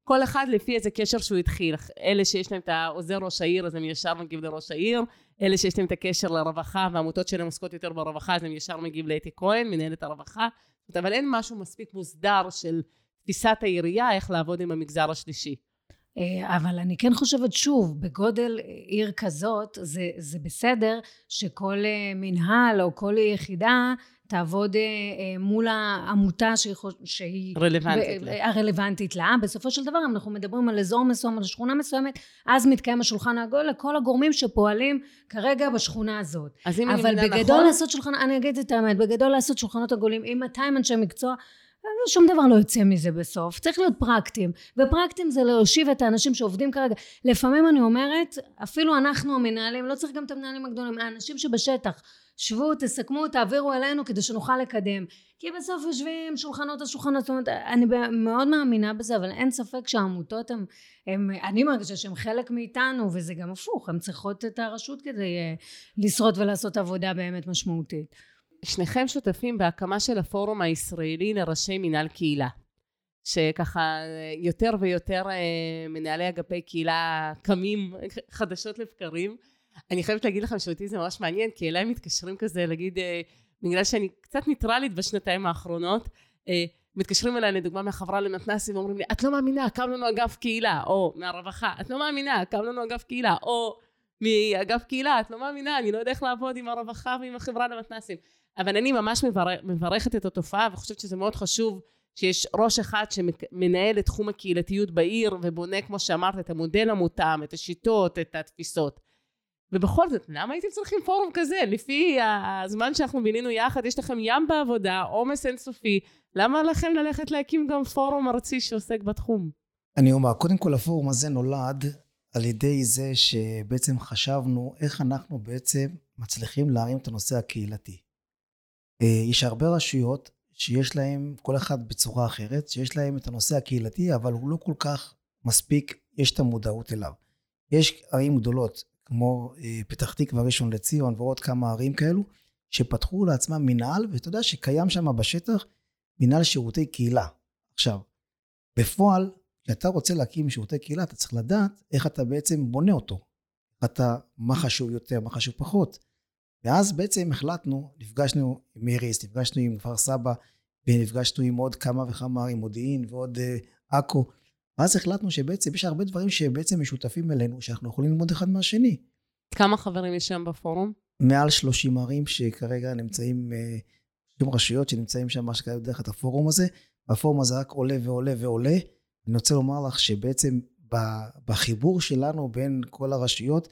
כל אחד לפי איזה קשר שהוא התחיל. אלה שיש להם את העוזר ראש העיר, אז הם ישר מגיב לראש העיר. אלה שיש להם את הקשר לרווחה, והעמותות שלהם עוסקות יותר ברווחה, אז הם ישר מגיב לאתי כהן, מנהלת הרווחה. אבל אין משהו מספיק מוסדר של תפיסת העירייה, איך לעבוד עם המגזר השלישי. אה, אבל אני כן חושבת שוב, בגודל עיר כזאת, זה, זה בסדר שכל אה, מנהל או כל יחידה תעבוד אה, אה, מול העמותה שהיא, שהיא רלוונטית, ב, לה. הרלוונטית לה. בסופו של דבר אנחנו מדברים על אזור מסוים, על שכונה מסוימת, אז מתקיים השולחן העגול לכל הגורמים שפועלים כרגע בשכונה הזאת. אז אם אני מבינה נכון... אבל בגדול לעשות שולחן, אני אגיד את האמת, בגדול לעשות שולחנות עגולים עם 200 אנשי מקצוע, שום דבר לא יוצא מזה בסוף, צריך להיות פרקטיים, ופרקטיים זה להושיב את האנשים שעובדים כרגע. לפעמים אני אומרת, אפילו אנחנו המנהלים, לא צריך גם את המנהלים הגדולים, האנשים שבשטח, שבו, תסכמו, תעבירו אלינו כדי שנוכל לקדם. כי בסוף יושבים שולחנות על שולחנות, זאת אומרת, אני מאוד מאמינה בזה, אבל אין ספק שהעמותות הן, הם, אני מרגישה שהן חלק מאיתנו, וזה גם הפוך, הן צריכות את הרשות כדי uh, לשרוד ולעשות עבודה באמת משמעותית. שניכם שותפים בהקמה של הפורום הישראלי לראשי מנהל קהילה. שככה יותר ויותר uh, מנהלי אגפי קהילה קמים חדשות לבקרים. אני חייבת להגיד לכם שאותי זה ממש מעניין, כי אליי מתקשרים כזה, להגיד, אה, בגלל שאני קצת ניטרלית בשנתיים האחרונות, אה, מתקשרים אליי לדוגמה מהחברה למתנ"סים ואומרים לי, את לא מאמינה, קם לנו אגף קהילה, או מהרווחה, את לא מאמינה, קם לנו אגף קהילה, או מאגף קהילה, את לא מאמינה, אני לא יודע איך לעבוד עם הרווחה ועם החברה למתנ"סים. אבל אני ממש מברכ, מברכת את התופעה וחושבת שזה מאוד חשוב שיש ראש אחד שמנהל את תחום הקהילתיות בעיר ובונה, כמו שאמרת, את המודל המותאם, את השיטות, את התפיסות. ובכל זאת, למה הייתם צריכים פורום כזה? לפי הזמן שאנחנו בינינו יחד, יש לכם ים בעבודה, עומס אינסופי, למה לכם ללכת להקים גם פורום ארצי שעוסק בתחום? אני אומר, קודם כל הפורום הזה נולד על ידי זה שבעצם חשבנו איך אנחנו בעצם מצליחים להרים את הנושא הקהילתי. אה, יש הרבה רשויות שיש להם, כל אחד בצורה אחרת, שיש להם את הנושא הקהילתי, אבל הוא לא כל כך מספיק, יש את המודעות אליו. יש ערים גדולות כמו אה, פתח תקווה, ראשון לציון ועוד כמה ערים כאלו, שפתחו לעצמם מנהל, ואתה יודע שקיים שם בשטח מנהל שירותי קהילה. עכשיו, בפועל, כשאתה רוצה להקים שירותי קהילה, אתה צריך לדעת איך אתה בעצם בונה אותו. אתה, מה חשוב יותר, מה חשוב פחות. ואז בעצם החלטנו, נפגשנו עם מיריס, נפגשנו עם כפר סבא, ונפגשנו עם עוד כמה וכמה ערים, מודיעין ועוד אה, עכו, ואז החלטנו שבעצם יש הרבה דברים שבעצם משותפים אלינו, שאנחנו יכולים ללמוד אחד מהשני. כמה חברים יש שם בפורום? מעל 30 ערים שכרגע נמצאים, 30 אה, רשויות שנמצאים שם, מה שקרה דרך את הפורום הזה. והפורום הזה רק עולה ועולה ועולה. אני רוצה לומר לך שבעצם בחיבור שלנו בין כל הרשויות,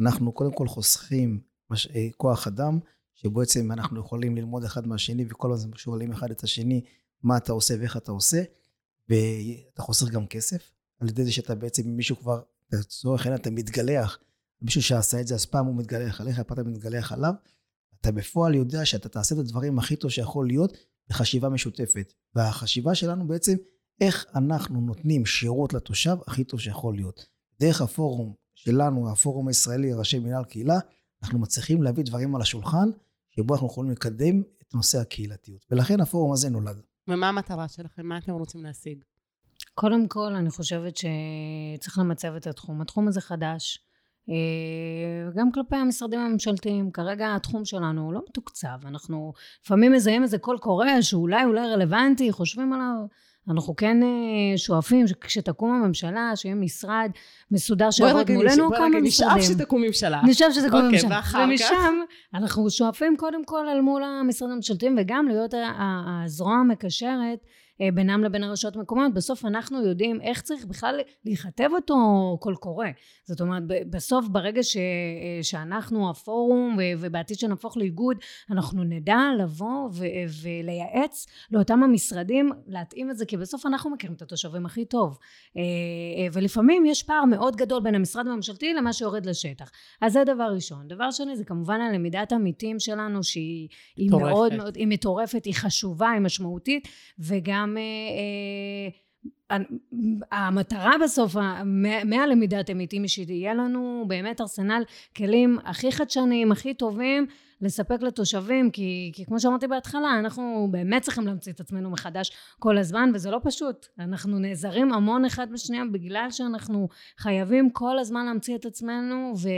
אנחנו קודם כל חוסכים. אה, כוח אדם, שבעצם אנחנו יכולים ללמוד אחד מהשני, וכל הזמן שואלים אחד את השני מה אתה עושה ואיך אתה עושה. ואתה חוסר גם כסף, על ידי זה שאתה בעצם, מישהו כבר, לצורך העניין אתה מתגלח, מישהו שעשה את זה, אז פעם הוא מתגלח עליך, פעם אתה מתגלח עליו, אתה בפועל יודע שאתה תעשה את הדברים הכי טוב שיכול להיות בחשיבה משותפת. והחשיבה שלנו בעצם, איך אנחנו נותנים שירות לתושב הכי טוב שיכול להיות. דרך הפורום שלנו, הפורום הישראלי, ראשי מנהל קהילה, אנחנו מצליחים להביא דברים על השולחן, שבו אנחנו יכולים לקדם את נושא הקהילתיות. ולכן הפורום הזה נולד. ומה המטרה שלכם? מה אתם רוצים להשיג? קודם כל, אני חושבת שצריך למצב את התחום. התחום הזה חדש. אה, גם כלפי המשרדים הממשלתיים. כרגע התחום שלנו הוא לא מתוקצב. אנחנו לפעמים מזהים איזה קול קורא שאולי אולי רלוונטי, חושבים עליו. אנחנו כן אה, שואפים שכשתקום הממשלה, שיהיה משרד מסודר שיעבוד מולנו, כמה משרדים. נשאף שתקום ממשלה. נשאף שתקום אוקיי, ממשלה. ואחר כך? ומשם אנחנו שואפים קודם כל אל מול המשרדים הממשלתיים, וגם להיות הזרוע המקשרת בינם לבין הרשויות המקומיות. בסוף אנחנו יודעים איך צריך בכלל להיכתב אותו קול קורא. זאת אומרת, בסוף ברגע ש, אה, שאנחנו הפורום, ובעתיד שנהפוך לאיגוד, אנחנו נדע לבוא ו- ולייעץ לאותם המשרדים להתאים את זה, כי בסוף אנחנו מכירים את התושבים הכי טוב. אה, אה, ולפעמים יש פער מאוד גדול בין המשרד הממשלתי למה שיורד לשטח. אז זה דבר ראשון. דבר שני זה כמובן הלמידת עמיתים שלנו שהיא. מאוד מאוד, היא מטורפת, היא חשובה, היא משמעותית, וגם אה, אה, המטרה בסוף, מהלמידת עמיתים היא שיהיה לנו באמת ארסנל כלים הכי חדשניים, הכי טובים, לספק לתושבים, כי, כי כמו שאמרתי בהתחלה, אנחנו באמת צריכים להמציא את עצמנו מחדש כל הזמן, וזה לא פשוט. אנחנו נעזרים המון אחד בשנייה בגלל שאנחנו חייבים כל הזמן להמציא את עצמנו, ו...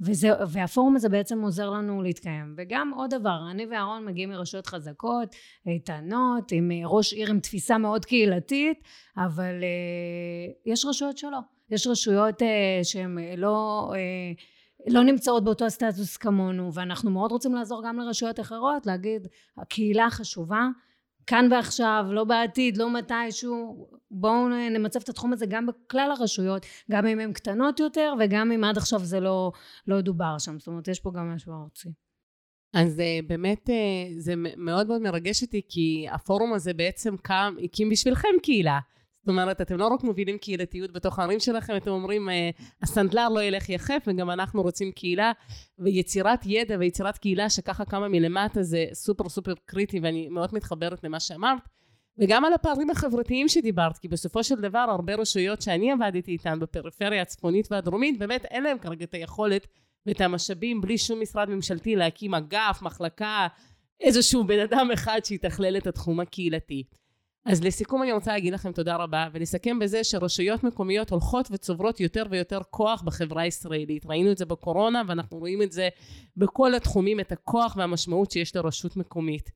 וזה, והפורום הזה בעצם עוזר לנו להתקיים. וגם עוד דבר, אני ואהרון מגיעים מרשויות חזקות, איתנות, עם אה, ראש עיר עם תפיסה מאוד קהילתית, אבל אה, יש רשויות שלא. יש רשויות אה, שהן אה, לא... אה, לא נמצאות באותו הסטטוס כמונו, ואנחנו מאוד רוצים לעזור גם לרשויות אחרות, להגיד, הקהילה חשובה, כאן ועכשיו, לא בעתיד, לא מתישהו, בואו נמצב את התחום הזה גם בכלל הרשויות, גם אם הן קטנות יותר, וגם אם עד עכשיו זה לא, לא דובר שם, זאת אומרת, יש פה גם משהו ארצי. אז אה, באמת אה, זה מאוד מאוד מרגש אותי, כי הפורום הזה בעצם קם, הקים בשבילכם קהילה. זאת אומרת, אתם לא רק מובילים קהילתיות בתוך הערים שלכם, אתם אומרים, אה, הסנדלר לא ילך יחף, וגם אנחנו רוצים קהילה, ויצירת ידע ויצירת קהילה שככה קמה מלמטה זה סופר סופר קריטי, ואני מאוד מתחברת למה שאמרת. וגם על הפערים החברתיים שדיברת, כי בסופו של דבר הרבה רשויות שאני עבדתי איתן בפריפריה הצפונית והדרומית, באמת אין להם כרגע את היכולת ואת המשאבים בלי שום משרד ממשלתי להקים אגף, מחלקה, איזשהו בן אדם אחד שיתכלל את התחום הקהילתי. אז לסיכום אני רוצה להגיד לכם תודה רבה ולסכם בזה שרשויות מקומיות הולכות וצוברות יותר ויותר כוח בחברה הישראלית. ראינו את זה בקורונה ואנחנו רואים את זה בכל התחומים, את הכוח והמשמעות שיש לרשות מקומית.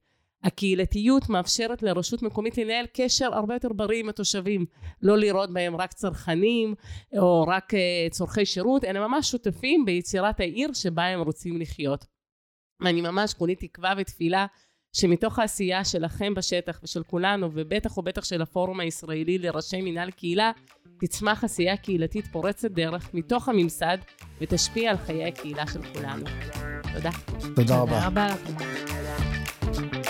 הקהילתיות מאפשרת לרשות מקומית לנהל קשר הרבה יותר בריא עם התושבים, לא לראות בהם רק צרכנים או רק uh, צורכי שירות, אלא ממש שותפים ביצירת העיר שבה הם רוצים לחיות. ואני ממש כולי תקווה ותפילה שמתוך העשייה שלכם בשטח ושל כולנו, ובטח ובטח של הפורום הישראלי לראשי מינהל קהילה, תצמח עשייה קהילתית פורצת דרך מתוך הממסד ותשפיע על חיי הקהילה של כולנו. תודה. תודה רבה. תודה רבה לכם.